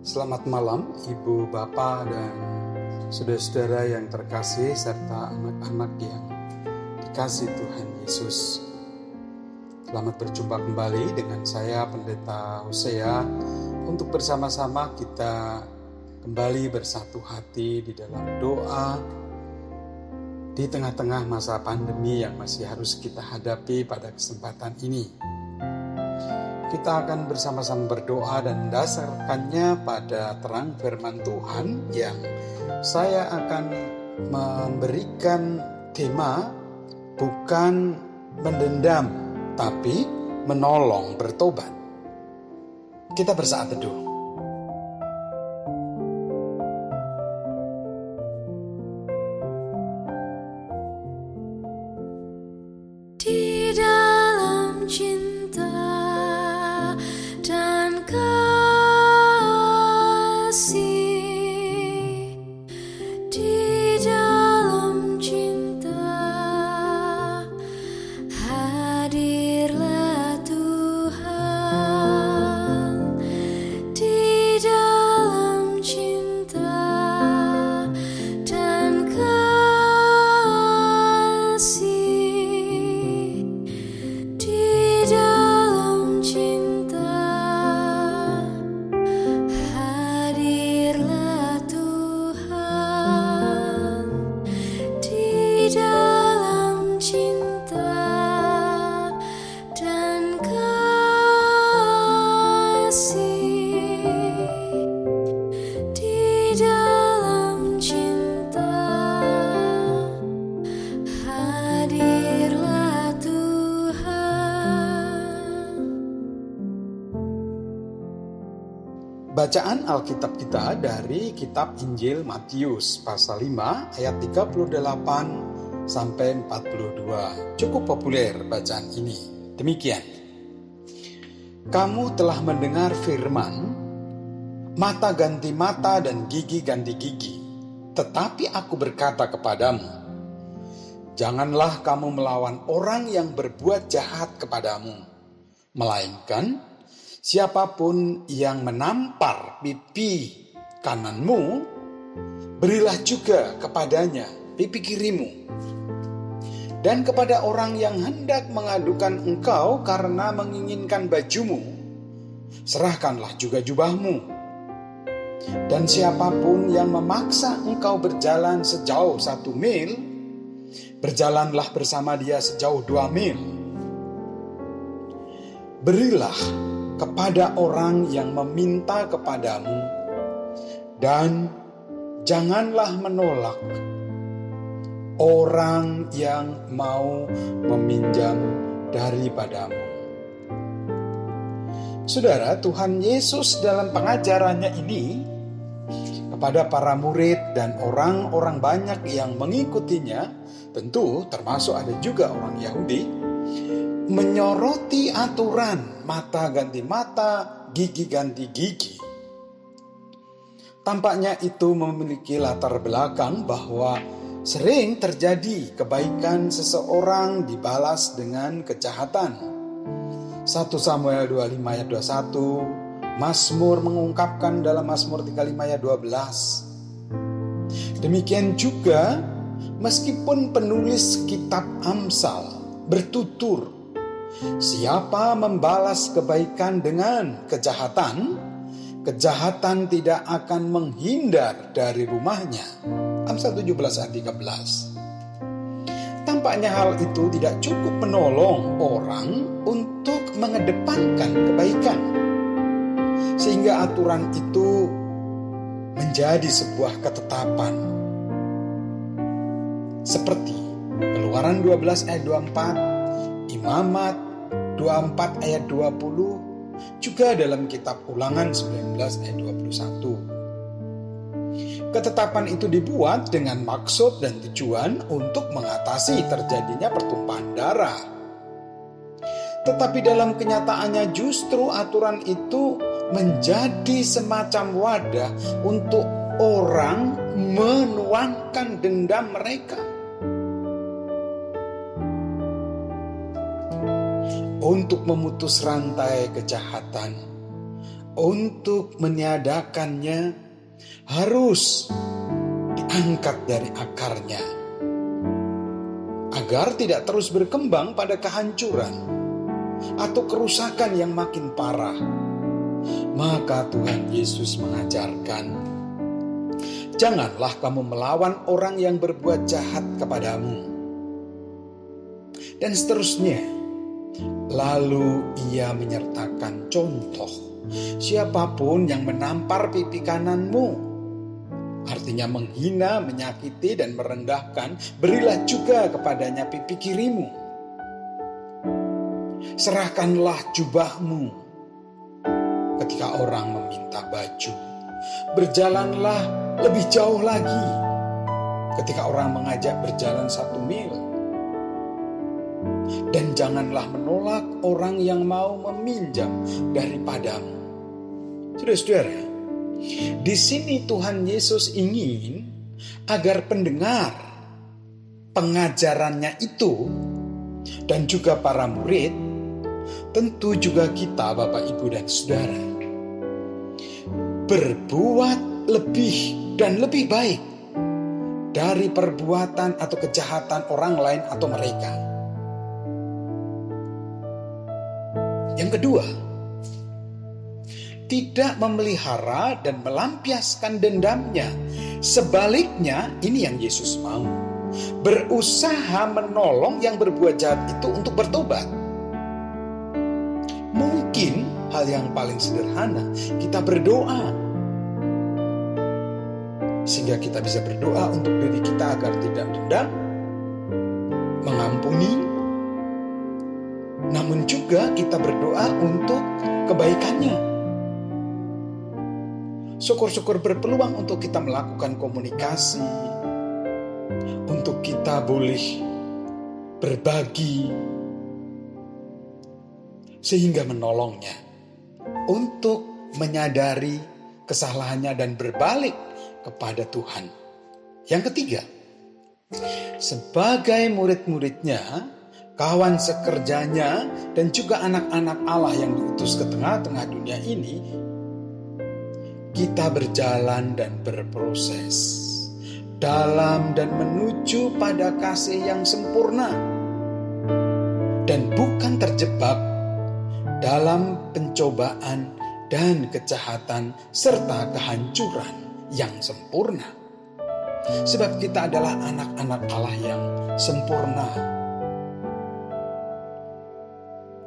Selamat malam Ibu, Bapak, dan saudara-saudara yang terkasih serta anak-anak yang dikasih Tuhan Yesus. Selamat berjumpa kembali dengan saya Pendeta Hosea untuk bersama-sama kita kembali bersatu hati di dalam doa di tengah-tengah masa pandemi yang masih harus kita hadapi pada kesempatan ini. Kita akan bersama-sama berdoa dan mendasarkannya pada terang firman Tuhan yang saya akan memberikan tema bukan mendendam tapi menolong bertobat. Kita bersaat teduh. Bacaan Alkitab kita dari kitab Injil Matius pasal 5 ayat 38 sampai 42. Cukup populer bacaan ini. Demikian. Kamu telah mendengar firman, mata ganti mata dan gigi ganti gigi. Tetapi aku berkata kepadamu, janganlah kamu melawan orang yang berbuat jahat kepadamu, melainkan Siapa pun yang menampar pipi kananmu, berilah juga kepadanya pipi kirimu. Dan kepada orang yang hendak mengadukan engkau karena menginginkan bajumu, serahkanlah juga jubahmu. Dan siapa pun yang memaksa engkau berjalan sejauh satu mil, berjalanlah bersama dia sejauh dua mil. Berilah kepada orang yang meminta kepadamu, dan janganlah menolak orang yang mau meminjam daripadamu. Saudara, Tuhan Yesus dalam pengajarannya ini kepada para murid dan orang-orang banyak yang mengikutinya, tentu termasuk ada juga orang Yahudi, menyoroti aturan mata ganti mata, gigi ganti gigi. Tampaknya itu memiliki latar belakang bahwa sering terjadi kebaikan seseorang dibalas dengan kejahatan. 1 Samuel 25 ayat 21, Mazmur mengungkapkan dalam Mazmur 35 ayat 12. Demikian juga meskipun penulis kitab Amsal bertutur Siapa membalas kebaikan dengan kejahatan, kejahatan tidak akan menghindar dari rumahnya. Amsal 17 ayat 13. Tampaknya hal itu tidak cukup menolong orang untuk mengedepankan kebaikan. Sehingga aturan itu menjadi sebuah ketetapan. Seperti Keluaran 12 ayat 24, Imamat 24 ayat 20 juga dalam kitab Ulangan 19 ayat 21. Ketetapan itu dibuat dengan maksud dan tujuan untuk mengatasi terjadinya pertumpahan darah. Tetapi dalam kenyataannya justru aturan itu menjadi semacam wadah untuk orang menuangkan dendam mereka. Untuk memutus rantai kejahatan untuk meniadakannya harus diangkat dari akarnya agar tidak terus berkembang pada kehancuran atau kerusakan yang makin parah. Maka Tuhan Yesus mengajarkan, "Janganlah kamu melawan orang yang berbuat jahat kepadamu." Dan seterusnya, lalu ia menyertakan contoh siapa pun yang menampar pipi kananmu. Artinya menghina, menyakiti, dan merendahkan, berilah juga kepadanya pipi kirimu. Serahkanlah jubahmu ketika orang meminta baju. Berjalanlah lebih jauh lagi ketika orang mengajak berjalan satu mil. Dan janganlah menolak orang yang mau meminjam daripadamu. Saudara-saudara, di sini Tuhan Yesus ingin agar pendengar pengajarannya itu dan juga para murid, tentu juga kita Bapak Ibu dan Saudara, berbuat lebih dan lebih baik dari perbuatan atau kejahatan orang lain atau mereka. Yang kedua, tidak memelihara dan melampiaskan dendamnya. Sebaliknya, ini yang Yesus mau. Berusaha menolong yang berbuat jahat itu untuk bertobat. Mungkin hal yang paling sederhana, kita berdoa. Sehingga kita bisa berdoa untuk diri kita agar tidak dendam, mengampuni, namun juga kita berdoa untuk kebaikannya. Syukur-syukur berpeluang untuk kita melakukan komunikasi, untuk kita boleh berbagi, sehingga menolongnya untuk menyadari kesalahannya dan berbalik kepada Tuhan. Yang ketiga, sebagai murid-muridnya, kawan sekerjanya, dan juga anak-anak Allah yang diutus ke tengah-tengah dunia ini, kita berjalan dan berproses dalam dan menuju pada kasih yang sempurna, dan bukan terjebak dalam pencobaan dan kejahatan serta kehancuran yang sempurna. Sebab kita adalah anak-anak Allah yang sempurna.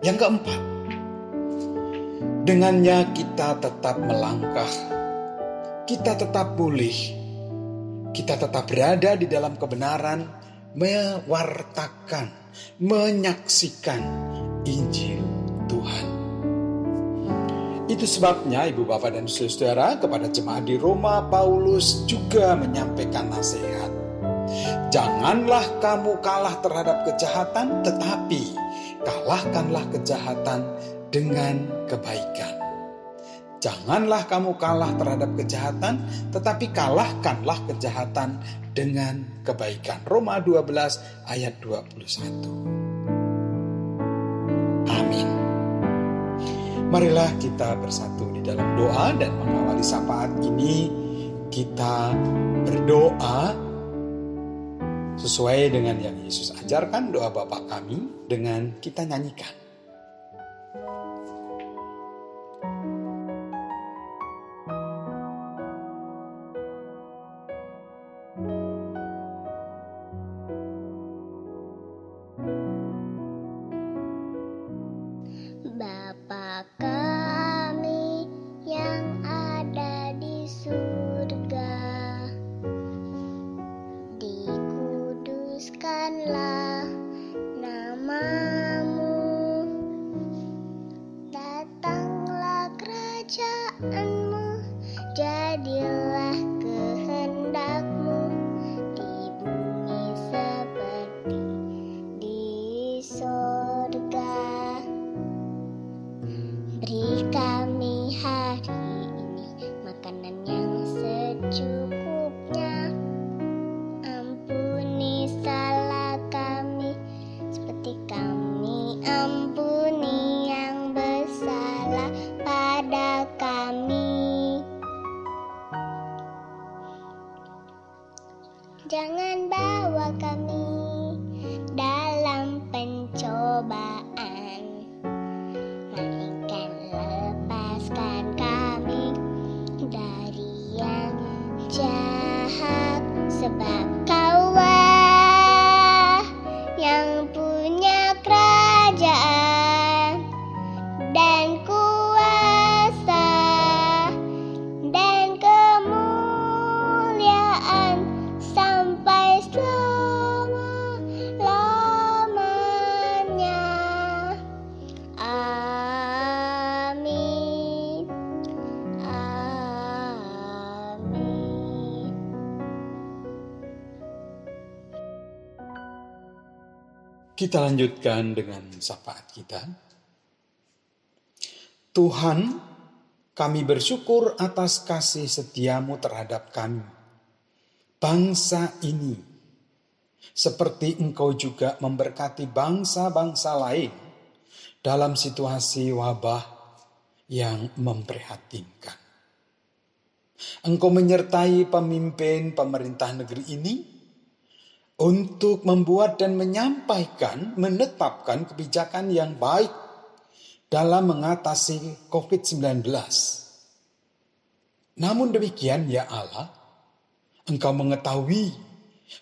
Yang keempat, Dengannya kita tetap melangkah, kita tetap pulih, kita tetap berada di dalam kebenaran, mewartakan, menyaksikan Injil Tuhan. Itu sebabnya Ibu Bapak dan Saudara kepada jemaat di Roma Paulus juga menyampaikan nasihat. Janganlah kamu kalah terhadap kejahatan, tetapi kalahkanlah kejahatan dengan kebaikan. Janganlah kamu kalah terhadap kejahatan, tetapi kalahkanlah kejahatan dengan kebaikan. Roma 12 ayat 21. Amin. Marilah kita bersatu di dalam doa dan mengawali sapaat ini kita berdoa sesuai dengan yang Yesus ajarkan doa Bapa kami dengan kita nyanyikan. Kami Kita lanjutkan dengan syafaat kita. Tuhan, kami bersyukur atas kasih setiamu terhadap kami. Bangsa ini, seperti engkau juga memberkati bangsa-bangsa lain dalam situasi wabah yang memprihatinkan. Engkau menyertai pemimpin pemerintah negeri ini untuk membuat dan menyampaikan, menetapkan kebijakan yang baik dalam mengatasi COVID-19. Namun demikian, ya Allah, Engkau mengetahui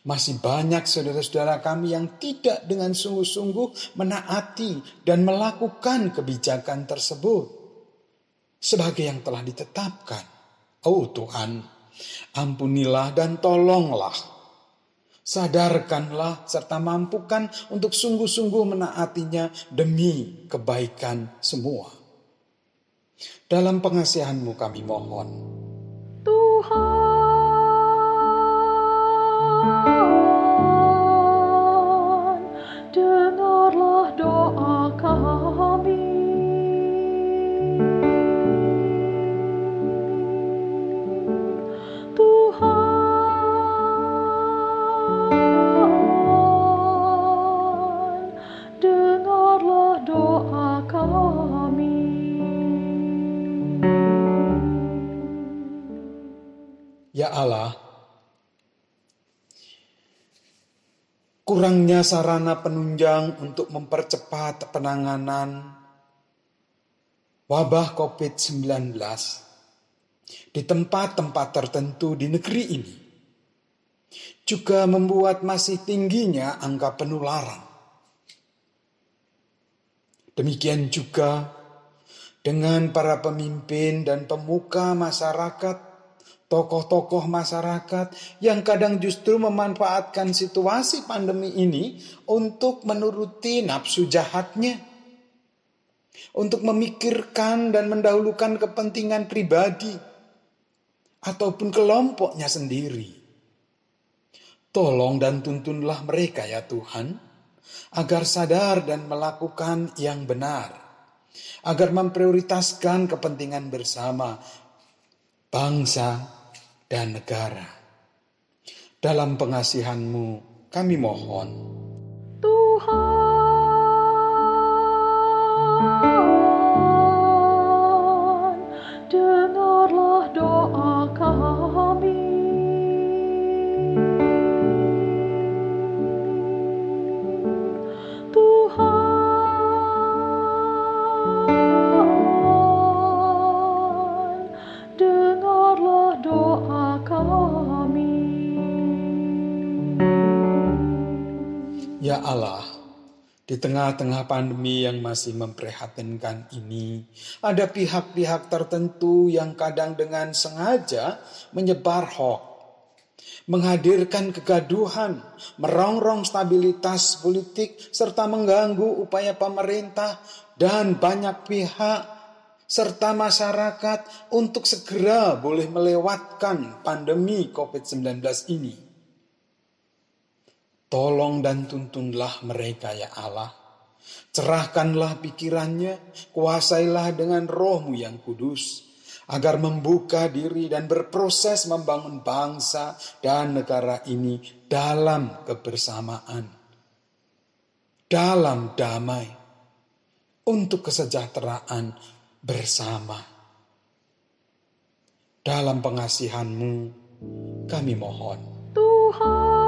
masih banyak saudara-saudara kami yang tidak dengan sungguh-sungguh menaati dan melakukan kebijakan tersebut sebagai yang telah ditetapkan. Oh Tuhan, ampunilah dan tolonglah sadarkanlah serta mampukan untuk sungguh-sungguh menaatinya demi kebaikan semua. Dalam pengasihanmu kami mohon. Tuhan, sarana penunjang untuk mempercepat penanganan wabah COVID-19 di tempat-tempat tertentu di negeri ini juga membuat masih tingginya angka penularan. Demikian juga dengan para pemimpin dan pemuka masyarakat, tokoh-tokoh masyarakat yang kadang justru memanfaatkan situasi pandemi ini untuk menuruti nafsu jahatnya, untuk memikirkan dan mendahulukan kepentingan pribadi ataupun kelompoknya sendiri. Tolong dan tuntunlah mereka ya Tuhan, agar sadar dan melakukan yang benar, agar memprioritaskan kepentingan bersama bangsa dan negara. Dalam pengasihanmu kami mohon. Tuhan, dengarlah doa kami. Allah, di tengah-tengah pandemi yang masih memprihatinkan ini, ada pihak-pihak tertentu yang kadang dengan sengaja menyebar hoax, menghadirkan kegaduhan, merongrong stabilitas politik, serta mengganggu upaya pemerintah dan banyak pihak serta masyarakat untuk segera boleh melewatkan pandemi COVID-19 ini. Tolong dan tuntunlah mereka ya Allah. Cerahkanlah pikirannya, kuasailah dengan rohmu yang kudus. Agar membuka diri dan berproses membangun bangsa dan negara ini dalam kebersamaan. Dalam damai. Untuk kesejahteraan bersama. Dalam pengasihan-Mu kami mohon. Tuhan,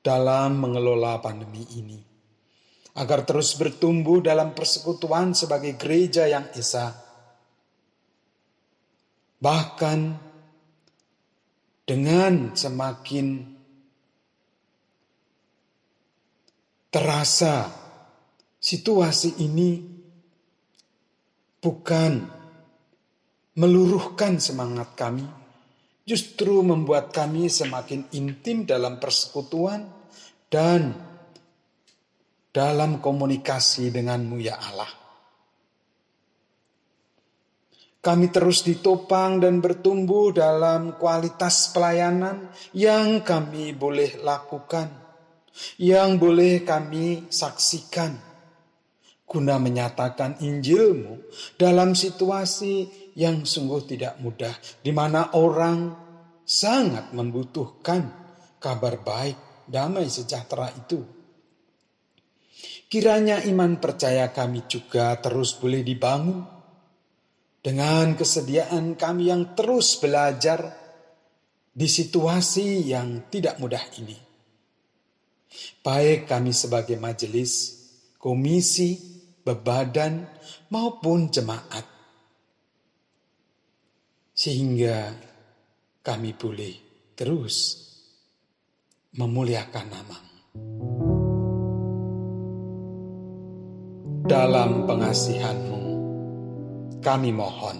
dalam mengelola pandemi ini. Agar terus bertumbuh dalam persekutuan sebagai gereja yang esa. Bahkan dengan semakin terasa situasi ini bukan meluruhkan semangat kami, justru membuat kami semakin intim dalam persekutuan dan dalam komunikasi denganmu ya Allah. Kami terus ditopang dan bertumbuh dalam kualitas pelayanan yang kami boleh lakukan, yang boleh kami saksikan, guna menyatakan Injilmu dalam situasi yang sungguh tidak mudah, di mana orang sangat membutuhkan kabar baik, damai sejahtera itu. Kiranya iman percaya kami juga terus boleh dibangun dengan kesediaan kami yang terus belajar di situasi yang tidak mudah ini. Baik kami sebagai majelis, komisi, bebadan, maupun jemaat. Sehingga kami boleh terus memuliakan namamu. Dalam pengasihanmu, kami mohon.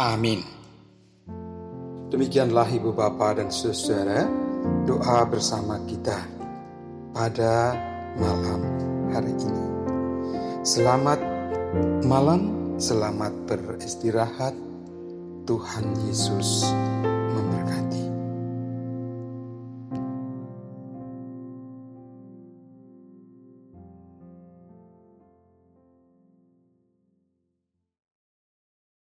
Amin. Demikianlah Ibu Bapa dan Saudara doa bersama kita pada malam hari ini. Selamat malam, selamat beristirahat. Tuhan Yesus memberkati.